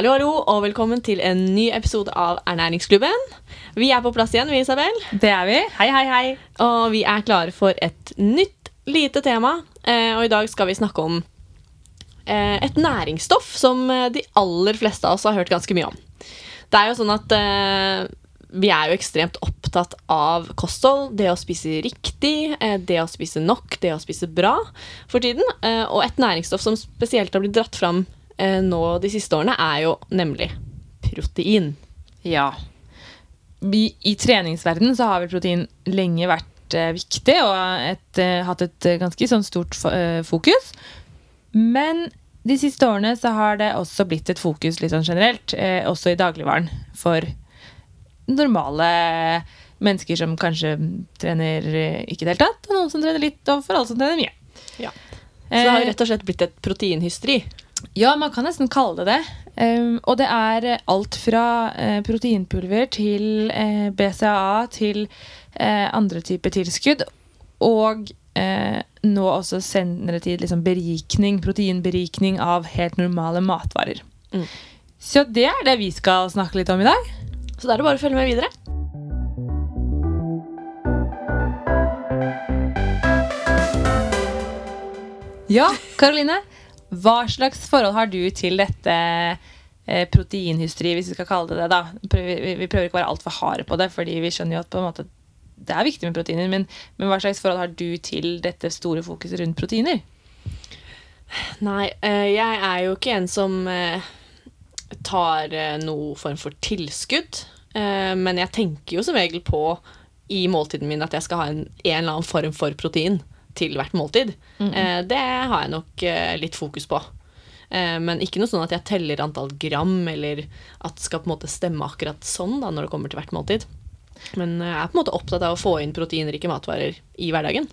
Hallo, hallo, og velkommen til en ny episode av Ernæringsklubben. Vi er på plass igjen, vi, Isabel. Det er vi. Hei, hei, hei. Og vi er klare for et nytt lite tema. Eh, og i dag skal vi snakke om eh, et næringsstoff som eh, de aller fleste av oss har hørt ganske mye om. Det er jo sånn at eh, vi er jo ekstremt opptatt av kosthold, det å spise riktig, det å spise nok, det å spise bra for tiden. Eh, og et næringsstoff som spesielt har blitt dratt fram nå de siste årene, er jo nemlig protein. Ja. Vi, I treningsverdenen så har vel protein lenge vært eh, viktig og et, eh, hatt et eh, ganske sånn stort eh, fokus. Men de siste årene så har det også blitt et fokus litt sånn generelt, eh, også i dagligvaren, for normale mennesker som kanskje trener eh, ikke i det hele tatt, og noen som trener litt, og for alle som trener mye. Ja. Så det har Eh, rett og slett blitt et proteinhysteri. Ja, man kan nesten kalle det det. Um, og det er eh, alt fra uh, proteinpulver til uh, BCAA til uh, andre typer tilskudd. Og eh, nå også senere tid liksom berikning, proteinberikning av helt normale matvarer. Mm. Så det er det vi skal snakke litt om i dag. Så da er det bare å følge med videre. Ja, Karoline. Hva slags forhold har du til dette eh, proteinhysteri, hvis vi skal kalle det det? da? Vi, prøver ikke å være altfor harde på det, fordi vi skjønner jo at på en måte det er viktig med proteiner. Men, men hva slags forhold har du til dette store fokuset rundt proteiner? Nei, eh, jeg er jo ikke en som eh, tar noe form for tilskudd. Men jeg tenker jo som regel på i måltiden min at jeg skal ha en, en eller annen form for protein til hvert måltid. Eh, det har jeg nok eh, litt fokus på. Eh, men ikke noe sånn at jeg teller antall gram, eller at det skal på en måte stemme akkurat sånn da, når det kommer til hvert måltid. Men jeg er på en måte opptatt av å få inn proteinrike matvarer i hverdagen.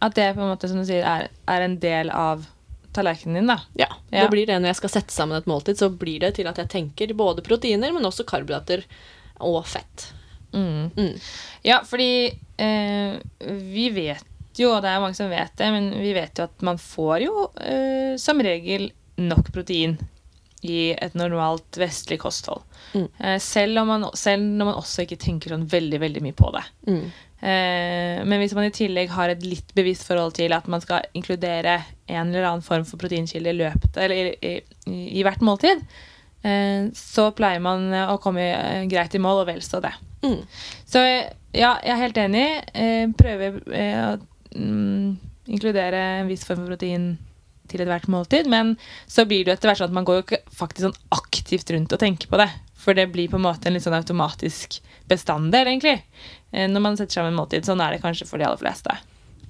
At det på en måte, som du sier, er, er en del av tallerkenen din, da. Ja, Ja. det blir det når jeg skal sette sammen et måltid, så blir det til at jeg tenker både proteiner, men også karbohydrater og fett. Mm. Ja, fordi eh, vi vet jo, og det er mange som vet det, men vi vet jo at man får jo eh, som regel nok protein i et normalt vestlig kosthold. Mm. Eh, selv, om man, selv når man også ikke tenker sånn veldig, veldig mye på det. Mm. Eh, men hvis man i tillegg har et litt bevisst forhold til at man skal inkludere en eller annen form for proteinkilde i løpet, eller i, i, i hvert måltid, eh, så pleier man å komme eh, greit i mål, og vel så det. Mm. Så ja, jeg er helt enig. Eh, prøver å mm, inkludere en viss form for protein til ethvert måltid, men så blir det etter hvert sånn at man går jo ikke faktisk sånn aktivt rundt og tenker på det. For det blir på en måte en litt sånn automatisk bestanddel, egentlig. Eh, når man setter sammen en måltid. Sånn er det kanskje for de aller fleste.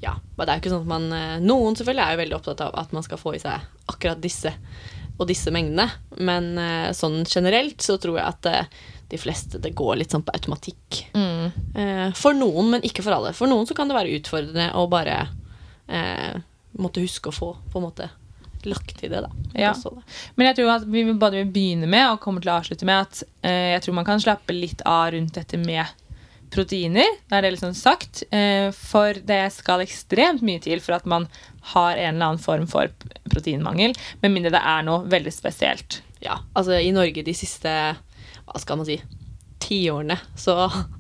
Ja, men det er jo ikke sånn at man eh, Noen selvfølgelig er jo veldig opptatt av at man skal få i seg akkurat disse og disse mengdene. Men eh, sånn generelt så tror jeg at de fleste det går litt sånn på automatikk. Eh, For noen, men ikke for alle. For noen så kan det være utfordrende å bare eh, måtte huske å få på en måte lagt i det, da. Ja. Det. Men jeg tror at vi både vil begynne med og kommer til å avslutte med at eh, jeg tror man kan slappe litt av rundt dette med proteiner. Da er det liksom sagt. Eh, for det skal ekstremt mye til for at man har en eller annen form for proteinmangel. Med mindre det er noe veldig spesielt. Ja, altså i Norge de siste hva skal man si, tiårene så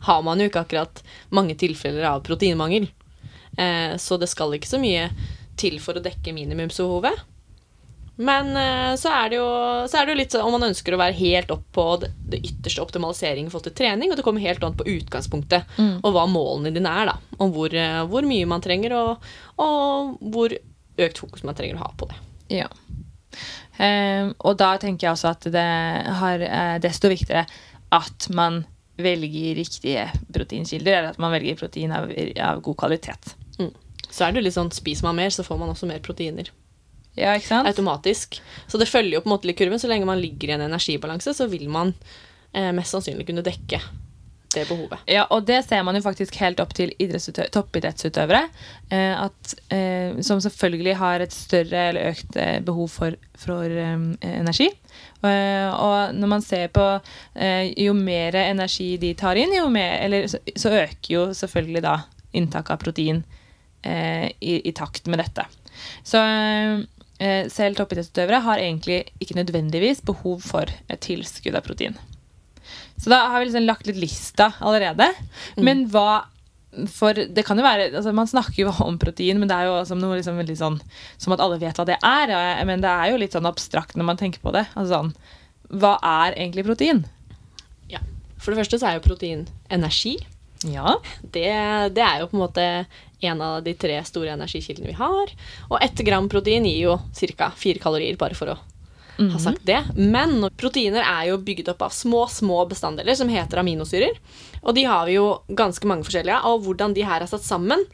har man jo ikke akkurat mange tilfeller av proteinmangel. Eh, så det skal ikke så mye til for å dekke minimumsbehovet. Men eh, så, er det jo, så er det jo litt sånn om man ønsker å være helt opp på det, det ytterste optimalisering i forhold til trening, og det kommer helt an på utgangspunktet og hva målene dine er. da, Om hvor, eh, hvor mye man trenger, og, og hvor økt fokus man trenger å ha på det. Ja. Eh, og da tenker jeg også at det har eh, desto viktigere at man velger riktige proteinkilder, eller at man velger protein av, av god kvalitet. Så er det jo litt sånn, Spiser man mer, så får man også mer proteiner. Ja, ikke sant? automatisk. Så det følger jo på en måte litt kurven. Så lenge man ligger i en energibalanse, så vil man eh, mest sannsynlig kunne dekke det behovet. Ja, og det ser man jo faktisk helt opp til toppidrettsutøvere. Eh, at, eh, som selvfølgelig har et større eller økt eh, behov for, for eh, energi. Eh, og når man ser på eh, jo mer energi de tar inn, jo mer, eller, så, så øker jo selvfølgelig da inntaket av protein i, i takt med dette. Så, selv toppidrettsutøvere har egentlig ikke nødvendigvis behov for et tilskudd av protein. Så da har vi liksom lagt litt lista allerede. Men hva for det kan jo være, altså Man snakker jo om protein, men det er jo som noe liksom veldig sånn Som at alle vet hva det er. ja, Men det er jo litt sånn abstrakt når man tenker på det. Altså sånn, Hva er egentlig protein? Ja. For det første så er jo protein energi. Ja. Det, det er jo på en måte en av de tre store energikildene vi har. Og ett gram protein gir jo ca. fire kalorier, bare for å ha sagt det. Men proteiner er jo bygd opp av små, små bestanddeler som heter aminosyrer. Og de har vi jo ganske mange forskjellige av. Og hvordan de her er satt sammen,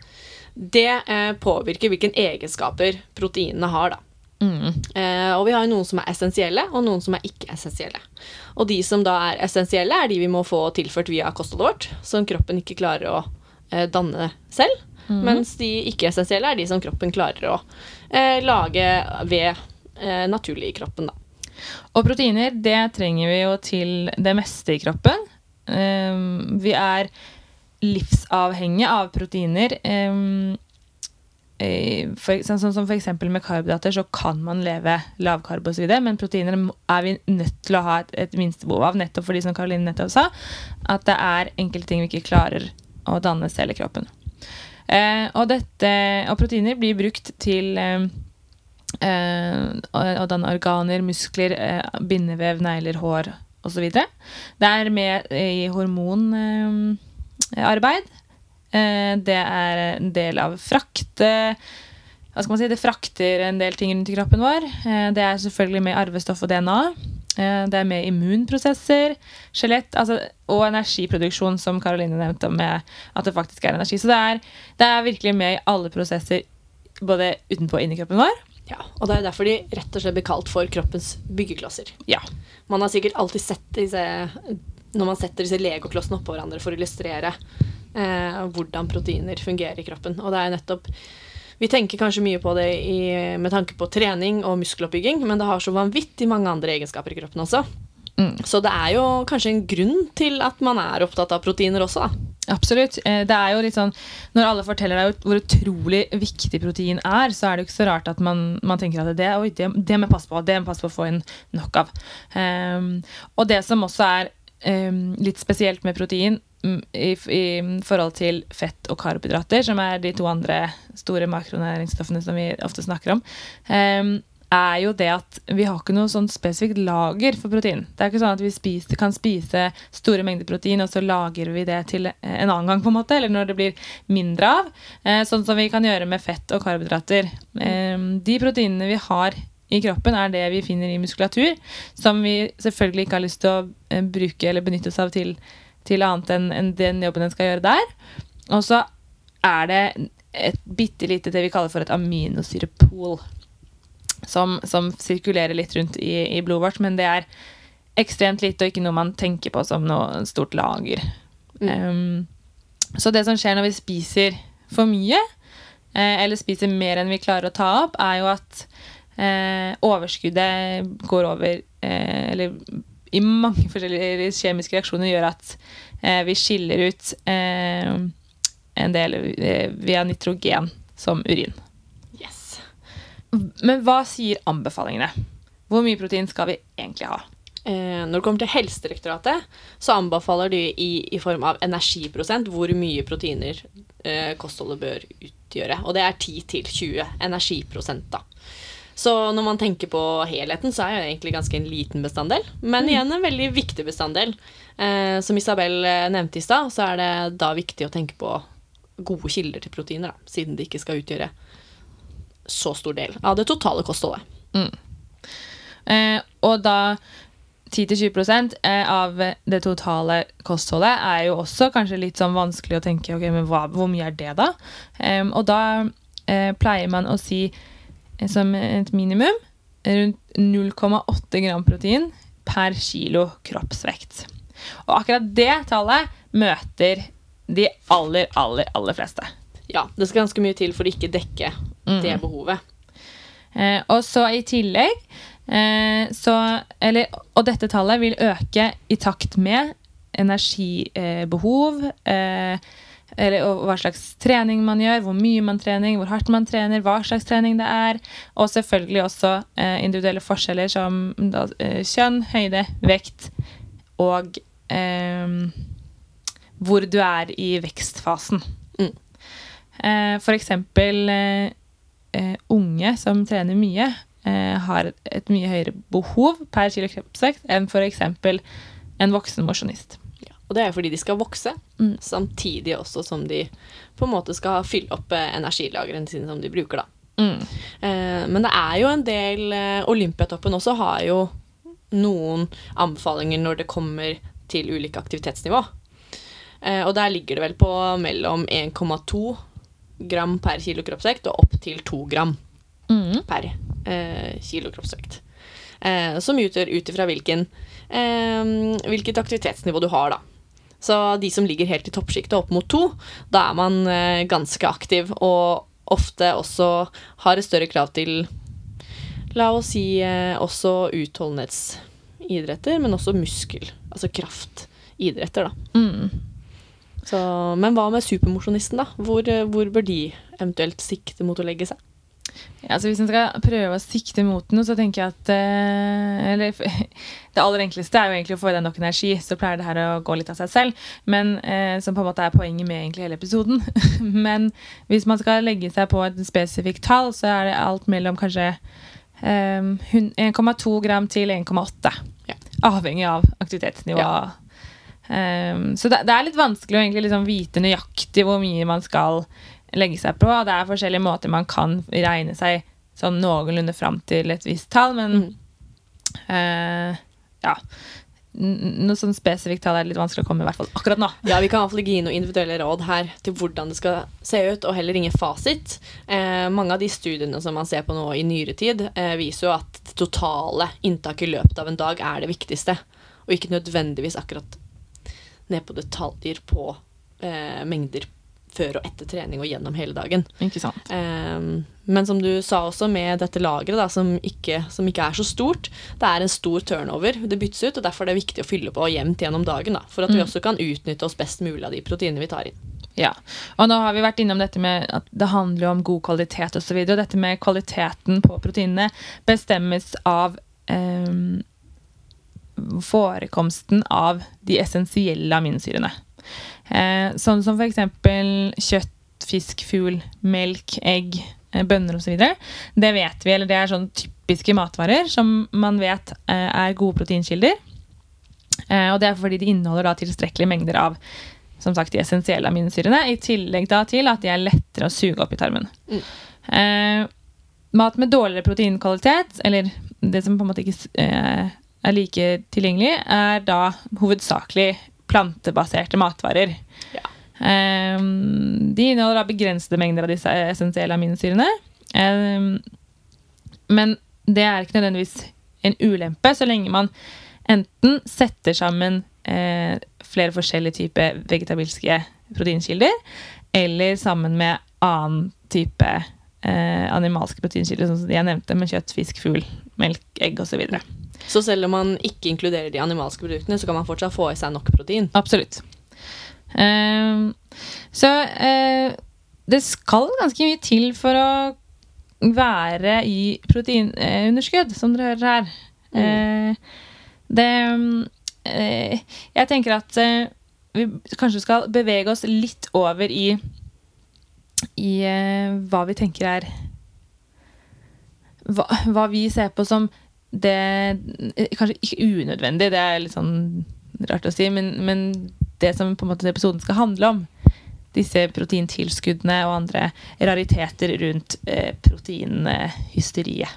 det eh, påvirker hvilke egenskaper proteinene har, da. Eh, og vi har jo noen som er essensielle, og noen som er ikke-essensielle. Og de som da er essensielle, er de vi må få tilført via kostholdet vårt, som kroppen ikke klarer å eh, danne selv. Mens de ikke-essensielle er de som kroppen klarer å eh, lage ved eh, naturlig i kroppen, da. Og proteiner, det trenger vi jo til det meste i kroppen. Um, vi er livsavhengige av proteiner. Eh, for, sånn som sånn for eksempel med karbohydrater så kan man leve lavkarbo osv., men proteiner er vi nødt til å ha et, et minstebehov av, nettopp fordi, som Karoline nettopp sa, at det er enkelte ting vi ikke klarer å danne selv i kroppen. Uh, og, dette, og proteiner blir brukt til eh, eh, å danne organer, muskler, eh, bindevev, negler, hår osv. Det er med i hormonarbeid. Eh, det er en del av frakt. eh, Hva skal man si? Det frakter en del ting rundt i kroppen vår. Det er selvfølgelig med arvestoff og DNA. Det er med immunprosesser, skjelett altså, og energiproduksjon, som Karoline nevnte, med at det faktisk er energi. Så det er, det er virkelig med i alle prosesser, både utenpå og inni kroppen vår. Ja, og det er derfor de rett og slett blir kalt for kroppens byggeklosser. Ja. Man har sikkert alltid sett disse når man setter disse legoklossene oppå hverandre for å illustrere eh, hvordan proteiner fungerer i kroppen. Og det er nettopp Vi tenker kanskje mye på det i, med tanke på trening og muskeloppbygging, men det har så vanvittig mange andre egenskaper i kroppen også. Mm. Så det er jo kanskje en grunn til at man er opptatt av proteiner også, da. Absolutt. Eh, Det er jo litt sånn, Når alle forteller deg hvor utrolig viktig protein er, så er det jo ikke så rart at man, man tenker at det, oi, det, det må jeg passe på det må jeg passe på å få inn nok av. Um, og det som også er um, litt spesielt med protein mm, i, i forhold til fett og karbohydrater, som er de to andre store makronæringsstoffene som vi ofte snakker om, ehm, er jo det at vi har ikke noe sånn spesifikt lager for protein. Det er ikke sånn at vi spiser, kan spise store mengder protein, og så lager vi det til en annen gang, på en måte, eller når det blir mindre av. Eh, sånn som vi kan gjøre med fett og karbohydrater. Eh, de proteinene vi har i kroppen, er det vi finner i muskulatur, som vi selvfølgelig ikke har lyst til å eh, bruke eller benytte oss av til, til annet enn den jobben den skal gjøre der. Og så er det et bitte lite det vi kaller for et aminosyrepool som, som sirkulerer litt rundt i, i blodet vårt, men det er ekstremt lite og ikke noe man tenker på som noe stort lager. Um, så det som skjer når vi spiser for mye, eh, eller spiser mer enn vi klarer å ta opp, er jo at eh, overskuddet går over eh, Eller i mange forskjellige kjemiske reaksjoner gjør at eh, vi skiller ut eh, en del eh, via nitrogen som urin. Men hva sier anbefalingene? Hvor mye protein skal vi egentlig ha? Eh, når det kommer til Helsedirektoratet, så anbefaler de i, i form av energiprosent hvor mye proteiner eh, kostholdet bør utgjøre. Og det er 10-20 energiprosent, da. Så når man tenker på helheten, så er det egentlig ganske en liten bestanddel. Men igjen en veldig viktig bestanddel. Eh, som Isabel eh, nevnte i stad, så er det da viktig å tenke på gode kilder til proteiner, da, siden de ikke skal utgjøre så stor del av det totale kostholdet. Eh, og da 10-20 eh, av det totale kostholdet er jo også kanskje litt sånn vanskelig å tenke ok, men hva, hvor mye er det, da? Eh, og da eh, pleier man å si eh, som et minimum rundt 0,8 gram protein per kilo kroppsvekt. Og akkurat det tallet møter de aller, aller, aller fleste. Ja, det skal ganske mye til for å ikke dekke det behovet. Eh, og så i tillegg eh, så, eller, Og dette tallet vil øke i takt med energibehov, eh, eller og hva slags trening man gjør, hvor mye man trener, hvor hardt man trener, hva slags trening det er. Og selvfølgelig også eh, individuelle forskjeller som da, eh, kjønn, høyde, vekt og eh, hvor du er i vekstfasen. Mm. Eh, for eksempel eh, unge som trener mye, eh, har et mye høyere behov per kilo kroppsvekt enn f.eks. en voksen mosjonist. Ja. Og det er fordi de skal vokse, Mm. samtidig også som de på en måte skal fylle opp eh, energilagrene sine som de bruker, da. Mm. Eh, men det er jo en del eh, Olympiatoppen også har jo noen anbefalinger når det kommer til ulike aktivitetsnivå. Eh, og der ligger det vel på mellom 1,2 gram per kilo kroppsvekt og opp til to gram Mm. per eh, kilo kroppsvekt. Eh, som utgjør ut ifra eh, hvilket aktivitetsnivå du har, da. Så de som ligger helt i toppsjiktet, opp mot to, da er man eh, ganske aktiv og ofte også har et større krav til La oss si eh, også utholdenhetsidretter, men også muskel, altså kraftidretter, da. Mm. Så, men hva med supermosjonisten, da? Hvor, eh, hvor bør de eventuelt sikte mot å legge seg? Ja, altså hvis en skal prøve å sikte mot noe, så tenker jeg at eh, Eller det aller enkleste er jo egentlig å få i deg nok energi. Så pleier det her å gå litt av seg selv. Men eh, Som på en måte er poenget med egentlig hele episoden. Men hvis man skal legge seg på et spesifikt tall, så er det alt mellom kanskje eh, 1,2 gram til 1,8. Ja. Avhengig av aktivitetsnivå. Ja. Eh, så det, det er litt vanskelig å egentlig liksom vite nøyaktig hvor mye man skal legge seg på. Det er forskjellige måter man kan regne seg sånn noenlunde fram til et visst tall, men Mm. uh, ja. Noe sånn spesifikt tall er litt vanskelig å komme med, i hvert fall akkurat nå. Ja, Vi kan iallfall ikke gi noen individuelle råd her til hvordan det skal se ut, og heller ingen fasit. Eh, mange av de studiene som man ser på nå i nyere tid, eh, viser jo at det totale inntaket i løpet av en dag er det viktigste, og ikke nødvendigvis akkurat ned på detaljer på eh, mengder før og etter trening og gjennom hele dagen. Ikke sant? Ehm, men som du sa også, med dette lageret, som, som ikke er så stort, det er en stor turnover. Det byttes ut, og derfor er det viktig å fylle på jevnt gjennom dagen. Da, for at vi Mm. også kan utnytte oss best mulig av de proteinene vi tar inn. Ja. Og nå har vi vært innom dette med at det handler om god kvalitet osv. Og, så og dette med kvaliteten på proteinene bestemmes av ehm, forekomsten av de essensielle aminosyrene. Eh, sånn som f.eks. kjøtt, fisk, fugl, melk, egg, eh, bønner osv. Det vet vi, eller det er sånn typiske matvarer som man vet eh, er gode proteinkilder. Eh, og det er fordi de inneholder da tilstrekkelige mengder av som sagt, de essensielle aminosyrene, i tillegg da til at de er lettere å suge opp i tarmen. Mm. Eh, mat med dårligere proteinkvalitet, eller det som på en måte ikke eh, er like tilgjengelig, er da hovedsakelig plantebaserte matvarer. Ja. Um, de inneholder da begrensede mengder av disse essensielle aminosyrene. Um, men det er ikke nødvendigvis en ulempe så lenge man enten setter sammen eh, flere forskjellige typer vegetabilske proteinkilder, eller sammen med annen type eh, animalske proteinkilder, sånn som jeg nevnte, med kjøtt, fisk, fugl, melk, egg osv. Så selv om man ikke inkluderer de animalske produktene, så kan man fortsatt få i seg nok protein. Absolutt. Eh, så uh, det skal ganske mye til for å være i proteinunderskudd, som dere hører her. Eh, det eh, Jeg tenker at eh, vi kanskje skal bevege oss litt over i i eh, hva vi tenker er hva, hva vi ser på som det er Kanskje ikke unødvendig, det er litt sånn rart å si, men, men det som på en måte episoden skal handle om. Disse proteintilskuddene og andre rariteter rundt eh, proteinhysteriet.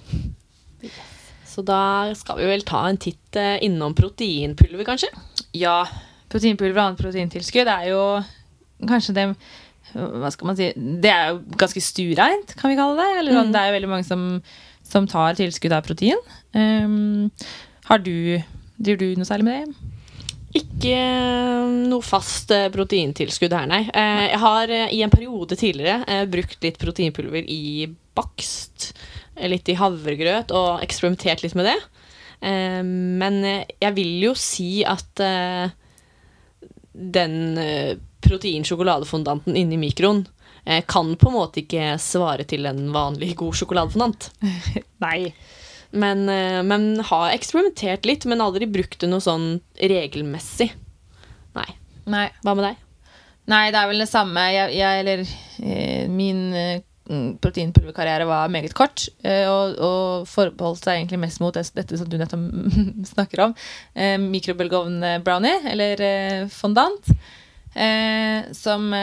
Så da skal vi vel ta en titt eh, innom proteinpulver, kanskje? Ja, proteinpulver og annet proteintilskudd er jo kanskje det Hva skal man si Det er jo ganske stureint, kan vi kalle det. Eller sånn, Mm. Det er jo veldig mange som, som tar tilskudd av protein. Um, har du Driver du noe særlig med det? Ikke eh, noe fast eh, proteintilskudd her, nei. Eh, Jeg har i en periode tidligere brukt litt proteinpulver i bakst, litt i havregrøt, og eksperimentert litt med det. Eh, Men jeg vil jo si at den proteinsjokoladefondanten inni mikroen kan på en måte ikke svare til en vanlig god sjokoladefondant. Nei. Men, eh, men har eksperimentert litt, men aldri brukt det noe sånn regelmessig. Nei. Nei. Hva med deg? Nei, det er vel det samme. Jeg, jeg eller eh, Min eh, proteinpulverkarriere var meget kort, eh, og, og forbeholdt seg egentlig mest mot dette som du nettopp snakker om. Eh, Mikrobølgeovn-brownie, eller fondant, som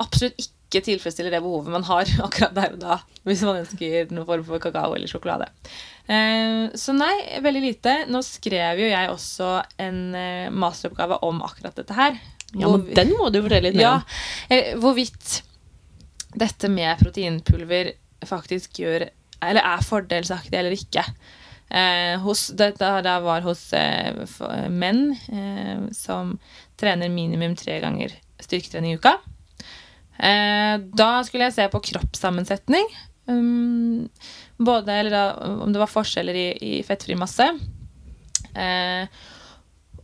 absolutt ikke tilfredsstiller det behovet man har akkurat der og da, hvis man ønsker noen form for kakao eller sjokolade. Eh, så nei, veldig lite. Nå skrev jo jeg også en eh, masteroppgave om akkurat dette her. Ja, men Hvor- Den må du fortelle litt mer om. Ja, hvorvidt dette med proteinpulver faktisk gjør Eller er fordelsaktig eller ikke. Eh, hos, dette det var hos eh, eh, menn eh, som trener minimum tre ganger styrketrening i uka. Eh, da skulle jeg se på kroppssammensetning. Um, både eller da, om det var forskjeller i, i fettfri masse. Eh,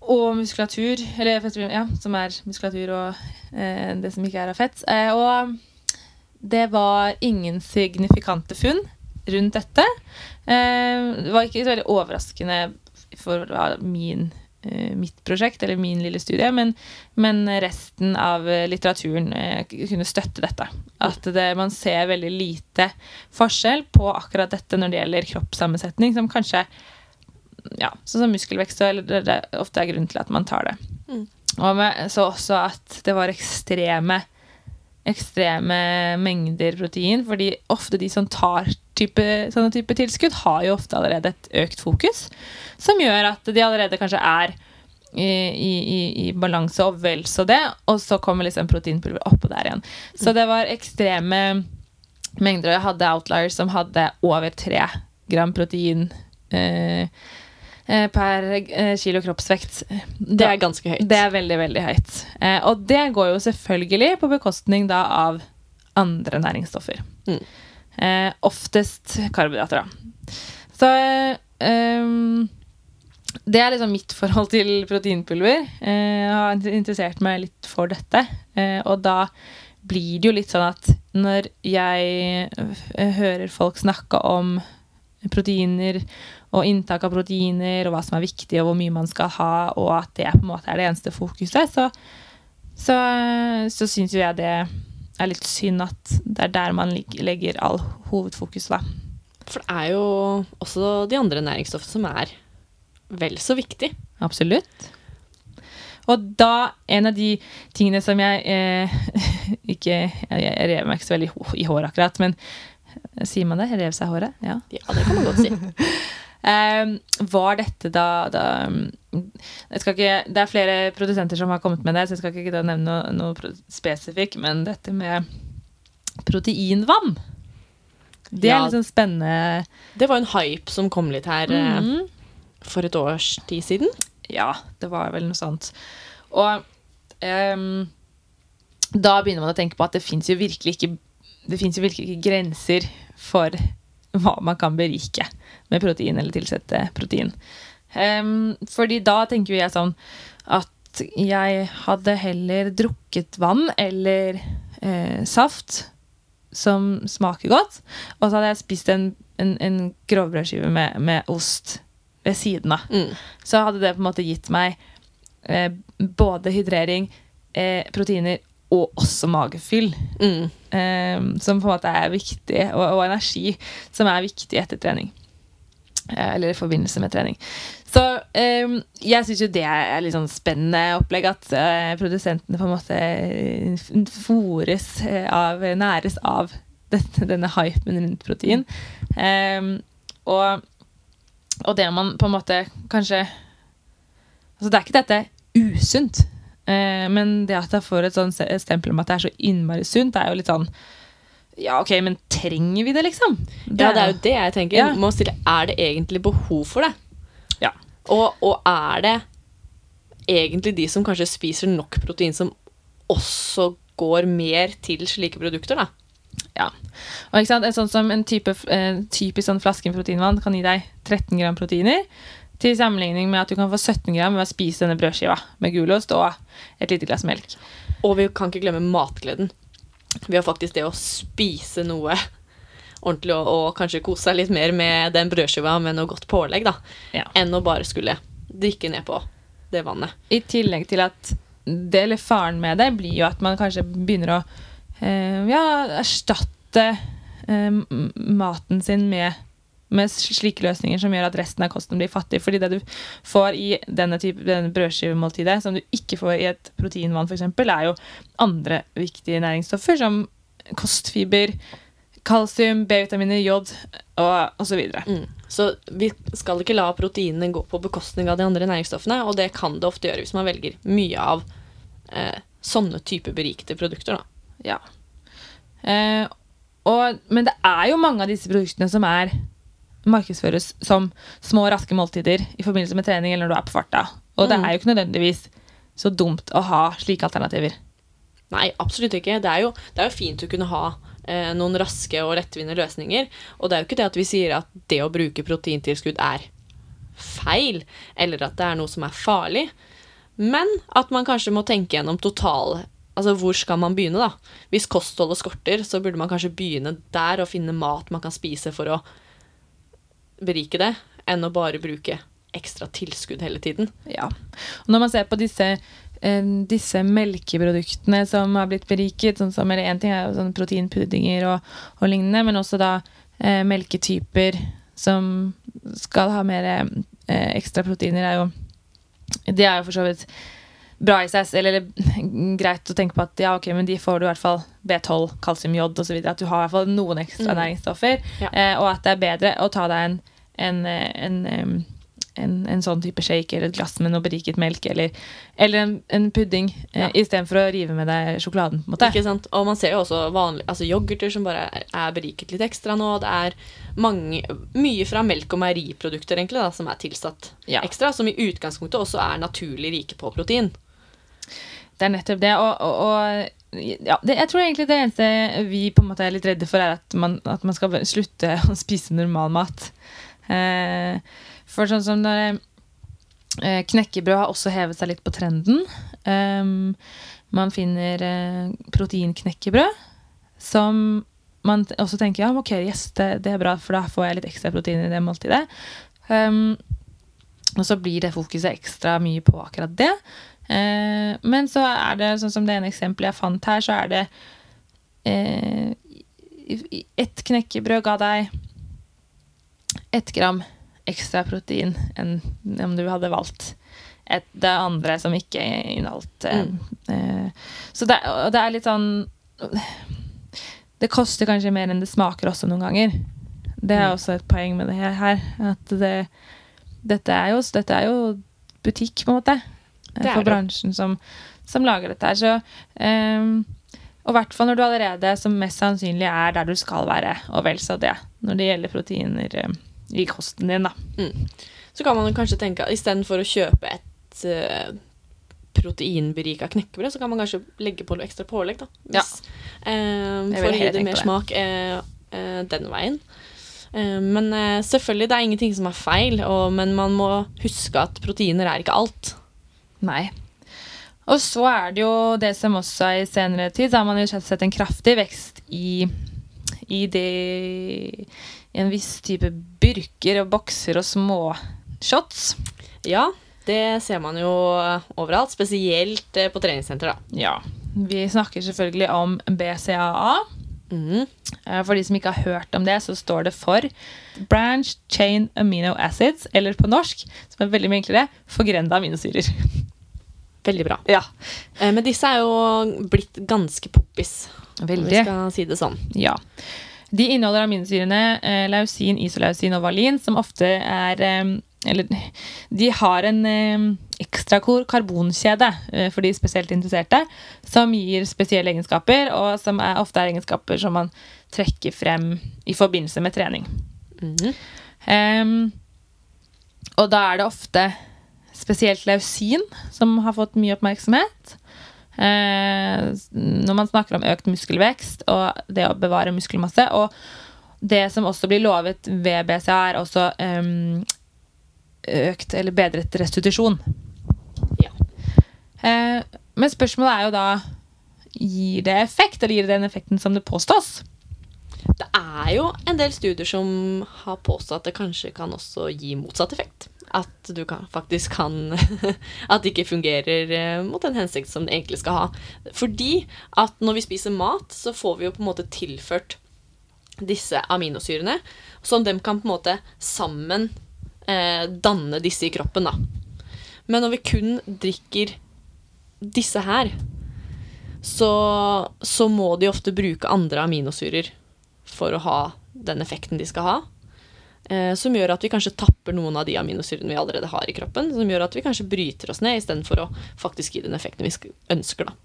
og muskulatur, eller fettfri, ja, som er muskulatur og eh, det som ikke er av fett. Og det var ingen signifikante funn rundt dette. Det var ikke så veldig overraskende for min, mitt prosjekt, eller min lille studie, men, men resten av eh, litteraturen eh, kunne støtte dette. At det, man ser veldig lite forskjell på akkurat dette når det gjelder kroppssammensetning, som kanskje ja, sånn som muskelvekst eller det ofte er grunnen til at man tar det. Mm. Og med, så også at det var ekstreme ekstreme mengder protein, fordi ofte de som tar type, sånne type tilskudd, har jo ofte allerede et økt fokus, som gjør at de allerede kanskje er i, i, i, balanse og vel så det, og så kommer liksom proteinpulver oppå der igjen. Så det var ekstreme mengder, og jeg hadde outliers som hadde over tre gram protein eh, per eh, kilo kroppsvekt. Det er ganske høyt. Det er veldig, veldig høyt. Eh, og det går jo selvfølgelig på bekostning da av andre næringsstoffer. Mm. Eh, oftest karbohydrater, da. Så eh, um, det er liksom mitt forhold til proteinpulver. Eh, jeg har interessert meg litt for dette. Eh, og da blir det jo litt sånn at når jeg eh, hører folk snakke om proteiner og inntak av proteiner og hva som er viktig og hvor mye man skal ha, og at det på en måte er det eneste fokuset, så, så, så syns jo jeg det er litt synd at det er der man legger all hovedfokus, da. For det er jo også de andre næringsstoffene som er vel så viktig. Absolutt. Og da, en av de tingene som jeg eh, ikke Jeg, jeg rev meg ikke så veldig i håret akkurat, men sier man det? Rev seg håret? Ja. Ja, det kan man godt si. Eh, var dette da, da ikke, Det er flere produsenter som har kommet med det, så jeg skal ikke nevne noe, noe spesifikk, men dette med proteinvann Det er litt sånn spennende. Det var en hype som kom litt her mm -hmm. for et års tid siden. Ja, det var vel noe sånt. Og um, da begynner man å tenke på at det fins jo virkelig ikke Det finnes jo virkelig ikke grenser for hva man kan berike med protein eller tilsette protein. Um, fordi da tenker jeg sånn at jeg hadde heller drukket vann eller eh, saft som smaker godt, og så hadde jeg spist en, en, en grovbrødskive med, med ost ved siden av Mm. så hadde det på en måte gitt meg eh, både hydrering, eh, proteiner og også magefyll. Mm. Um, som på en måte er viktig, og, og energi som er viktig etter trening. Eh, eller i forbindelse med trening. Så um, jeg syns jo det er litt sånn spennende opplegg at uh, produsentene på en måte fòres eh, av, næres av dette, denne hypen rundt protein. Um, og og det man på en måte kanskje Altså, det er ikke dette usunt, men det at jeg får et sånn stempel om at det er så innmari sunt, det er jo litt sånn Ja, OK, men trenger vi det, liksom? Ja, det er jo det jeg tenker. Ja. Må stille, er det egentlig behov for det? Ja. Og, og er det egentlig de som kanskje spiser nok protein, som også går mer til slike produkter, da? Ja. Og ikke sant, en sånn som en type, en typisk sånn flaske med proteinvann kan gi deg 13 gram proteiner. Til sammenligning med at du kan få 17 gram ved å spise denne brødskiva med gulost og et lite glass melk. Og vi kan ikke glemme matgleden. Vi har faktisk det å spise noe ordentlig og, og kanskje kose seg litt mer med den brødskiva med noe godt pålegg, da, Ja. enn å bare skulle drikke ned på det vannet. I tillegg til at det, eller faren med det, blir jo at man kanskje begynner å eh, ja, erstatte eh, maten sin med, med slike løsninger som gjør at resten av kosten blir fattig. Fordi det du får i denne type denne brødskivemåltidet, som du ikke får i et proteinvann f.eks., er jo andre viktige næringsstoffer som kostfiber, kalsium, B-vitaminer, jod og osv. Mm. Så vi skal ikke la proteinene gå på bekostning av de andre næringsstoffene, og det kan det ofte gjøre hvis man velger mye av eh, sånne type berikede produkter. Da. Ja. Eh, og, men det er jo mange av disse produktene som er markedsføres som små, raske måltider i forbindelse med trening eller når du er på farta. Og det Mm. er jo ikke nødvendigvis så dumt å ha slike alternativer. Nei, absolutt ikke. Det er jo, det er jo fint å kunne ha eh, noen raske og lettvinte løsninger. Og det er jo ikke det at vi sier at det å bruke proteintilskudd er feil, eller at det er noe som er farlig. Men at man kanskje må tenke gjennom total Altså, hvor skal man begynne, da? Hvis kostholdet skorter, så burde man kanskje begynne der og finne mat man kan spise for å berike det, enn å bare bruke ekstra tilskudd hele tiden. Ja. Og når man ser på disse, eh, disse melkeproduktene som har blitt beriket, sånn som, en ting er sånn proteinpuddinger og, og lignende, men også da eh, melketyper som skal ha mer eh, ekstra proteiner, er jo Det er jo for så vidt bra i seg eller, eller greit å tenke på at ja, ok, men de får du i hvert fall B12, kalsium, jod osv. At du har i hvert fall noen ekstra Mm. næringsstoffer. Ja. Eh, og at det er bedre å ta deg en, en, eh, en, en, en sånn type shake eller et glass med noe beriket melk eller, eller en, pudding eh, Ja. istedenfor å rive med deg sjokoladen. på en måte. Ikke sant? Og man ser jo også vanlig, altså yoghurter som bare er, er beriket litt ekstra nå. Det er mange, mye fra melk- og meieriprodukter egentlig da, som er tilsatt Ja. ekstra, som i utgangspunktet også er naturlig rike på protein. Det er nettopp det. Og, og, og ja, det, jeg tror egentlig det eneste vi på en måte er litt redde for, er at man, at man skal slutte å spise normal mat. Eh, for sånn som når eh, Knekkebrød har også hevet seg litt på trenden. Um, man finner eh, proteinknekkebrød som man også tenker ja, ok, yes, det, det er bra, for da får jeg litt ekstra protein i det måltidet. Um, og så blir det fokuset ekstra mye på akkurat det. Eh, men så er det sånn som det ene eksempelet jeg fant her, så er det eh, Ett knekkebrød ga deg ett gram ekstra protein enn om du hadde valgt et, det andre som ikke inneholdt eh, eh, Så det, det er litt sånn Det koster kanskje mer enn det smaker også noen ganger. Det er Mm. også et poeng med det her. At det, dette, er jo, dette er jo butikk, på en måte. For bransjen som, som lager dette her. Så um, og i hvert fall når du allerede som mest sannsynlig er der du skal være, og vel så det, når det gjelder proteiner eh, i kosten din, da. Så kan man kanskje tenke at istedenfor å kjøpe et uh, proteinberika knekkebrød, så kan man kanskje legge på noe ekstra pålegg. da. Hvis, ja. Um, for å gi det mer det. smak uh, uh, den veien. Eh, men selvfølgelig, det er ingenting som er feil, og, men man må huske at proteiner er ikke alt. Nei. Og så er det jo det som også er i senere tid, så har man jo sett en kraftig vekst i, i det i en viss type burker og bokser og små shots. Ja, det ser man jo overalt, spesielt eh, på treningssenter. da. Ja. Vi snakker selvfølgelig om BCAA. Eh, For de som ikke har hørt om det, så står det for Branch Chain Amino Acids, eller på norsk, som er veldig mye enklere, forgrenda aminosyrer. Veldig bra. Ja. Eh, men disse er jo blitt ganske poppis, om vi skal si det sånn. Ja. De inneholder aminosyrene eh, lausin, isolausin og valin, som ofte er Eller de har en eh, ekstra kor- karbonkjede eh, for de spesielt interesserte, som gir spesielle egenskaper, og som er, ofte er egenskaper som man trekker frem i forbindelse med trening. Mm. Um, og da er det ofte spesielt lausin som har fått mye oppmerksomhet. Uh, når man snakker om økt muskelvekst og det å bevare muskelmasse. Og det som også blir lovet ved BCA, er også um, økt eller bedret restitusjon. Eh, men spørsmålet er jo da Gir det effekt, eller gir det den effekten som det påstås? Det er jo en del studier som har påstått at det kanskje kan også gi motsatt effekt. At du kan, faktisk kan At det ikke fungerer eh, mot den hensikt som det egentlig skal ha. Fordi at når vi spiser mat, så får vi jo på en måte tilført disse aminosyrene, som dem kan på en måte sammen eh, danne disse i kroppen, da. Men når vi kun drikker disse her, så, så må de ofte bruke andre aminosyrer for å ha den effekten de skal ha. Eh, som gjør at vi kanskje tapper noen av de aminosyrene vi allerede har i kroppen. Som gjør at vi kanskje bryter oss ned istedenfor å faktisk gi den effekten vi ønsker. da.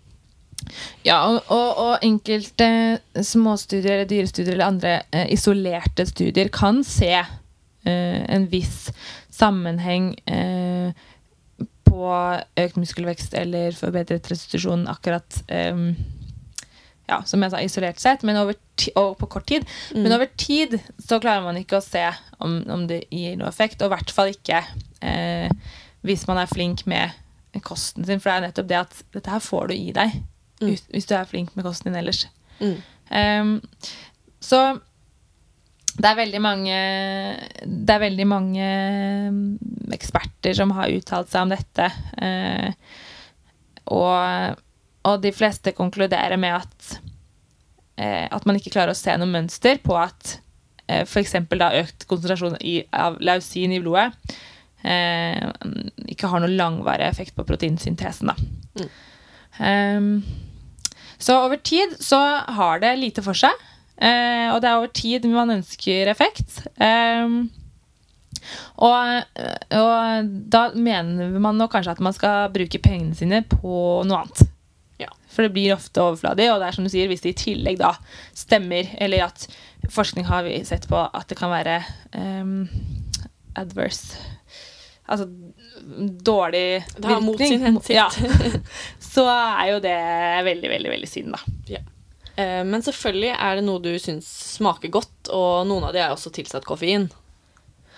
Ja, og, og, og enkelte småstudier eller dyrestudier eller andre eh, isolerte studier kan se eh, en viss sammenheng eh, på økt muskelvekst eller forbedret restitusjon akkurat um, ja, som jeg sa, isolert sett, men over og på kort tid. Men over tid så klarer man ikke å se om, om det gir noe effekt, og i hvert fall ikke eh, hvis man er flink med kosten sin. For det er nettopp det at dette her får du i deg Mm. hvis, hvis du er flink med kosten din ellers. Mm. Um, så det er veldig mange Det er veldig mange mm, eksperter som har uttalt seg om dette. eh, og, og de fleste konkluderer med at eh, at man ikke klarer å se noe mønster på at eh, f.eks. økt konsentrasjon i, av lausin i blodet eh, ikke har noen langvarig effekt på proteinsyntesen. Mm. Ehm, så over tid så har det lite for seg, eh, og det er over tid man ønsker effekt. Eh, og, og da mener man nok kanskje at man skal bruke pengene sine på noe annet. Ja. For det blir ofte overfladig, og det er som du sier, hvis det i tillegg da stemmer, eller at forskning har vi sett på at det kan være ehm, adverse Altså dårlig Det har mot sin hensikt. Ja. Så er jo det veldig, veldig, veldig synd, da. Eh, Men selvfølgelig er det noe du syns smaker godt, og noen av de er også tilsatt koffein.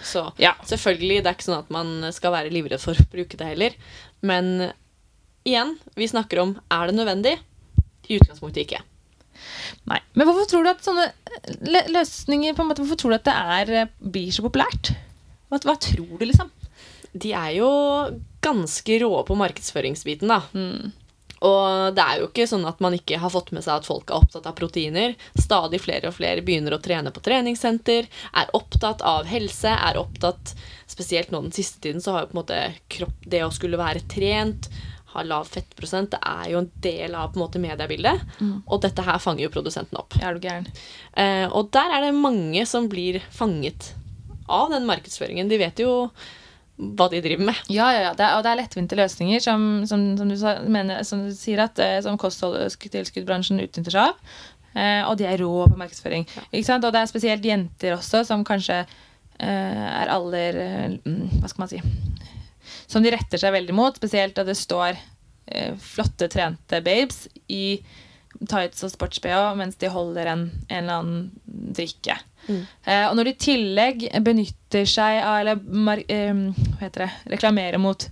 Så Ja. selvfølgelig, det er ikke sånn at man skal være livredd for å bruke det heller. Men igjen, vi snakker om er det nødvendig? I utgangspunktet ikke. Nei. Men hvorfor tror du at sånne løsninger på en måte, Hvorfor tror du at det er, eh, blir så populært? Hva, hva tror du, liksom? De er jo ganske rå på markedsføringsbiten, da. Mm. Og det er jo ikke sånn at man ikke har fått med seg at folk er opptatt av proteiner. Stadig flere og flere begynner å trene på treningssenter, er opptatt av helse, er opptatt Spesielt nå den siste tiden så har jo på en måte kropp, det å skulle være trent, ha lav fettprosent, det er jo en del av på en måte mediebildet. Og dette her fanger jo produsenten opp. Er du gæren? Eh, og der er det mange som blir fanget av den markedsføringen. De vet jo hva de driver med. Ja, ja, ja. Det er, og det er lettvinte løsninger som, som, som, du, sa, mener, som du sier at eh, som kostholdstilskuddbransjen utnytter seg av. Eh, og de er rå på markedsføring. Ikke sant? Og det er spesielt jenter også som kanskje eh, er aller eh, Hva skal man si Som de retter seg veldig mot, spesielt da det står eh, flotte, trente babes i tights og sports-BH mens de holder en, en eller annen drikke. Mm. Eh, og når de i tillegg benytter seg av Eller eh, hva heter det, reklamerer mot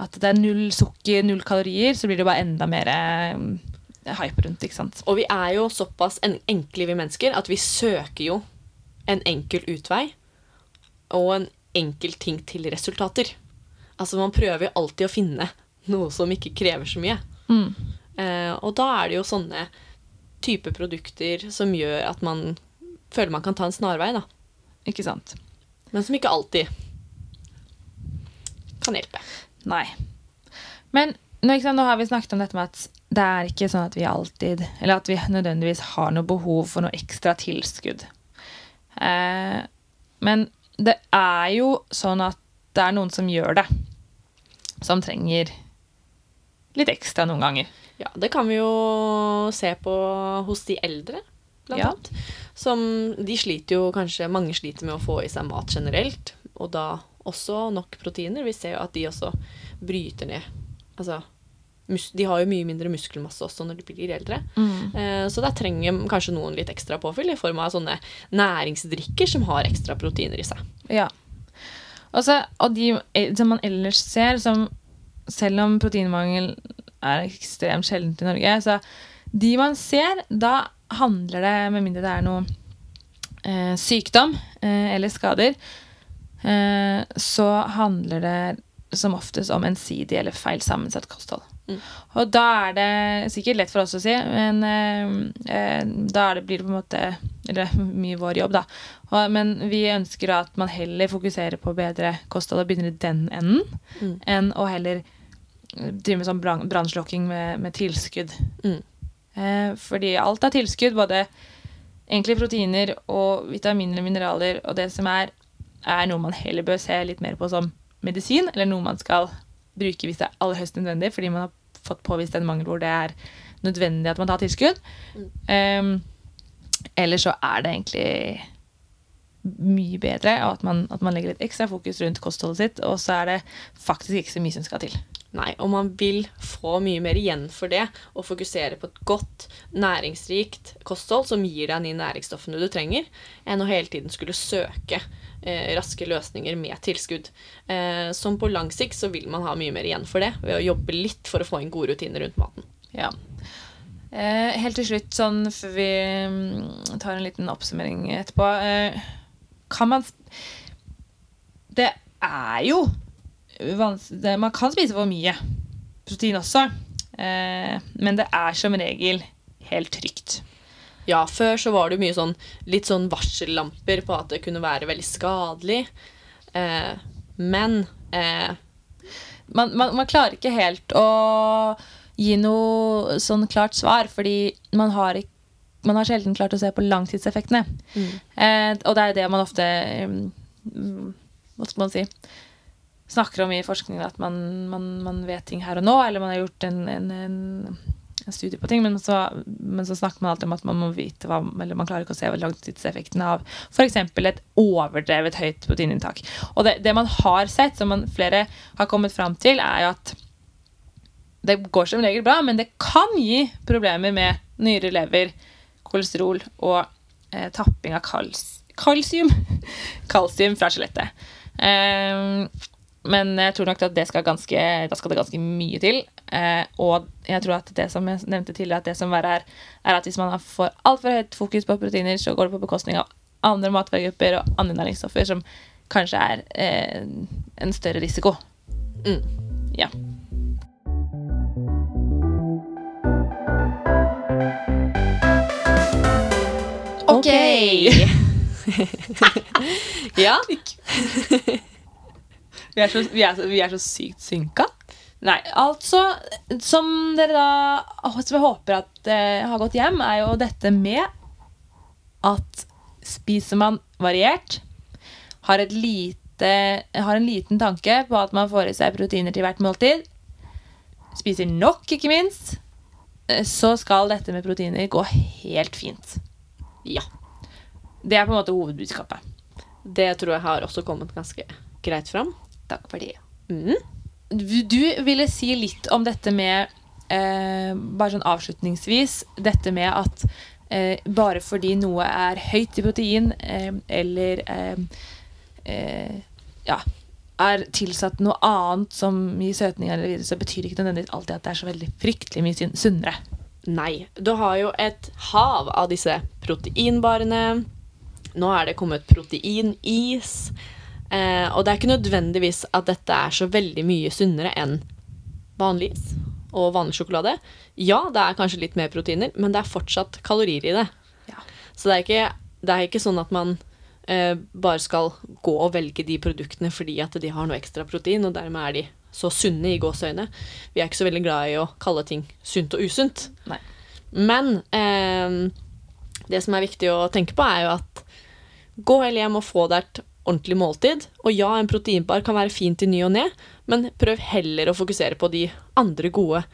at det er null sukker, null kalorier, så blir det bare enda mer eh, hype rundt. ikke sant? Og vi er jo såpass en enkle, vi mennesker, at vi søker jo en enkel utvei og en enkel ting til resultater. Altså Man prøver jo alltid å finne noe som ikke krever så mye. Mm. Eh, og da er det jo sånne type produkter som gjør at man føler man kan ta en snarvei, da. Ikke sant? Men som ikke alltid kan hjelpe. Nei. Men nå, sant, nå har vi snakket om dette med at det er ikke sånn at vi alltid Eller at vi nødvendigvis har noe behov for noe ekstra tilskudd. Eh, men det er jo sånn at det er noen som gjør det. Som trenger litt ekstra noen ganger. Ja, det kan vi jo se på hos de eldre, blant Ja. annet. Som de sliter jo kanskje Mange sliter med å få i seg mat generelt, og da også nok proteiner. Vi ser jo at de også bryter ned Altså de har jo mye mindre muskelmasse også når de blir eldre. Eh, så der trenger kanskje noen litt ekstra påfyll i form av sånne næringsdrikker som har ekstra proteiner i seg. Ja. Også, og de som man ellers ser, som selv om proteinmangel er ekstremt sjeldent i Norge, så de man ser, da handler det, med mindre det er noe eh, sykdom eh, eller skader, eh, så handler det som oftest om ensidig eller feil sammensatt kosthold. Mm. Og da er det sikkert lett for oss å si, men eh, eh, da det, blir det på en måte Eller mye vår jobb, da. Og, men vi ønsker at man heller fokuserer på bedre kosthold og begynner i den enden, Mm. enn å heller drive med sånn brann- brannslukking med, med tilskudd. Mm. Eh, fordi alt er tilskudd, både egentlig proteiner og vitaminer og mineraler, og det som er, er noe man heller bør se litt mer på som medisin, eller noe man skal bruke hvis det er aller høyst nødvendig, fordi man har fått påvist en mangel hvor det er nødvendig at man tar tilskudd. Mm. Eh, eller så er det egentlig mye bedre og at man, at man legger litt ekstra fokus rundt kostholdet sitt, og så er det faktisk ikke så mye som skal til. Nei, og man vil få mye mer igjen for det og fokusere på et godt, næringsrikt kosthold som gir deg de næringsstoffene du trenger, enn å hele tiden skulle søke eh, raske løsninger med tilskudd. Eh, som på lang sikt så vil man ha mye mer igjen for det ved å jobbe litt for å få inn gode rutiner rundt maten. Ja. Eh, helt til slutt, sånn før vi mm, tar en liten oppsummering etterpå eh, Kan man Det er jo det, Man kan spise for mye protein også, eh, men det er som regel helt trygt. Ja, før så var det mye sånn litt sånn varsellamper på at det kunne være veldig skadelig. Eh, men eh, man, man, man klarer ikke helt å gi noe sånn klart svar, fordi man har, ikke, man har sjelden klart å se på langtidseffektene. Eh, og det er det man ofte um, Hva skal man si snakker om i forskningen, at man, man, man vet ting her og nå, eller man har gjort en, en, en, en studie på ting, men så, men så snakker man alltid om at man må vite hva, eller man klarer ikke å se langtidseffekten av f.eks. et overdrevet høyt proteininntak. Og det, det man har sett, som man, flere har kommet fram til, er jo at det går som regel bra, men det kan gi problemer med nyre, lever, kolesterol og eh, tapping av kals kalsium. kalsium fra skjelettet. Eh, men jeg tror nok at det skal ganske, da skal det ganske mye til. Eh, og jeg tror at det som jeg nevnte tidligere, at det som verre er, er at hvis man får altfor høyt fokus på proteiner, så går det på bekostning av andre matvaregrupper og andre næringsstoffer som kanskje er eh, en større risiko. mm. Ja. Ok. ja. Vi er, så, vi, er så, vi er så sykt synka. Nei, altså Som dere da Som jeg håper at eh, har gått hjem, er jo dette med at spiser man variert, har, lite, har en liten tanke på at man får i seg proteiner til hvert måltid, spiser nok, ikke minst, eh, så skal dette med proteiner gå helt fint. ja. Det er på en måte hovedbudskapet. Det tror jeg har også kommet ganske greit fram. Takk for det. Mm. Du, du ville si litt om dette med eh, Bare sånn avslutningsvis. Dette med at eh, bare fordi noe er høyt i protein, eh, eller eh, eh, ja, er tilsatt noe annet som gir søtning, eller så betyr det ikke nødvendigvis alltid at det er så veldig fryktelig mye sunnere. Nei. Du har jo et hav av disse proteinbarene. Nå er det kommet proteinis. Eh, og det er ikke nødvendigvis at dette er så veldig mye sunnere enn vanlig is og vanlig sjokolade. Ja, det er kanskje litt mer proteiner, men det er fortsatt kalorier i det. Ja. Så det er ikke, det er ikke sånn at man eh, bare skal gå og velge de produktene fordi at de har noe ekstra protein, og dermed er de så sunne i gåseøyne. Vi er ikke så veldig glad i å kalle ting sunt og usunt. Nei. Men eh, det som er viktig å tenke på, er jo at gå heller hjem og få deg et ordentlig måltid. Og ja, en proteinbar kan være fint i ny og ne, men prøv heller å fokusere på de andre gode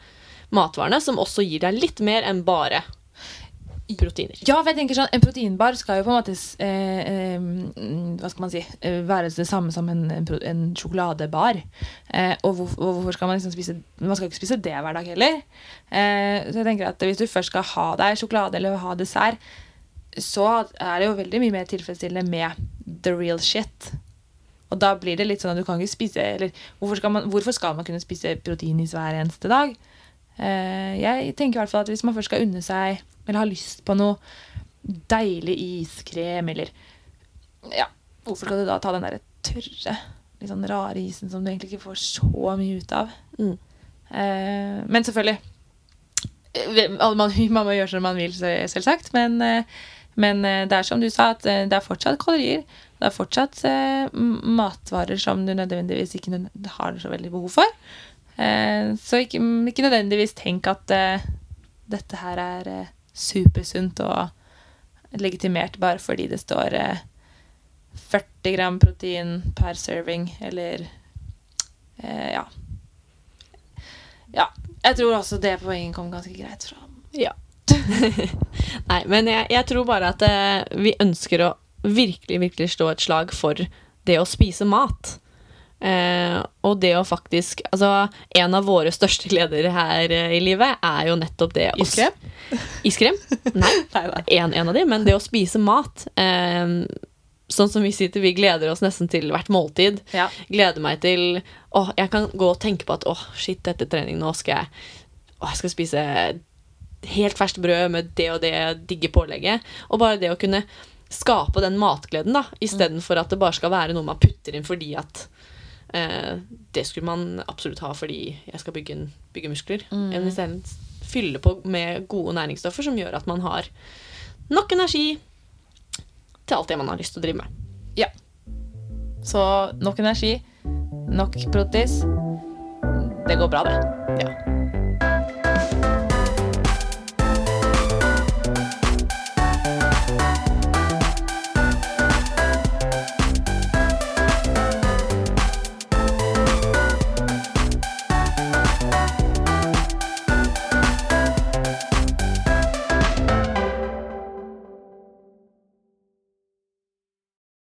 matvarene som også gir deg litt mer enn bare proteiner. Ja, for jeg tenker sånn, En proteinbar skal jo på en måte eh, eh, Hva skal man si eh, være det samme som en, en, sjokoladebar. Eh, og, hvor, hvorfor skal man liksom spise Man skal ikke spise det hver dag heller. Eh, så jeg tenker at Hvis du først skal ha deg sjokolade eller ha dessert, så er det jo veldig mye mer tilfredsstillende med the real shit. Og da blir det litt sånn at du kan ikke spise Eller hvorfor skal man, hvorfor skal man kunne spise proteinis hver eneste dag? Uh, jeg tenker i hvert fall at hvis man først skal unne seg, eller har lyst på noe deilig iskrem, eller Ja, hvorfor skal du da ta den derre tørre, litt sånn rare isen som du egentlig ikke får så mye ut av? Mm. Uh, men selvfølgelig eh, man, man må gjøre som man vil, selvsagt. Men, eh, men eh, det er som du sa, at eh, det er fortsatt kalorier. Det er fortsatt eh, matvarer som du nødvendigvis ikke har så veldig behov for. Så ikke, ikke nødvendigvis tenk at dette her er supersunt og legitimert bare fordi det står eh, 40 gram protein per serving, eller ja. Ja. Jeg tror også det poenget kom ganske greit fram. Ja. Nei, men jeg, jeg tror bare at eh, vi ønsker å virkelig, virkelig slå et slag for det å spise mat. Eh, og det å faktisk Altså, en av våre største gleder her eh, i livet er jo nettopp det å Iskrem? Iskrem? Nei, en, en av de, men det å spise mat. Eh, sånn som vi sitter, vi gleder oss nesten til hvert måltid. Ja. Gleder meg til Åh, jeg kan gå og tenke på at åh, shit, etter trening nå skal jeg Åh, jeg skal spise helt ferskt brød med det og det digge pålegget. Og bare det å kunne skape den matgleden, da, istedenfor at det bare skal være noe man putter inn fordi at eh, det skulle man absolutt ha fordi jeg skal bygge, en, bygge muskler. Men isteden fylle på med gode næringsstoffer som gjør at man har nok energi til alt det man har lyst til å drive med. Ja. Så nok energi, nok protis. Det går bra, det. Ja.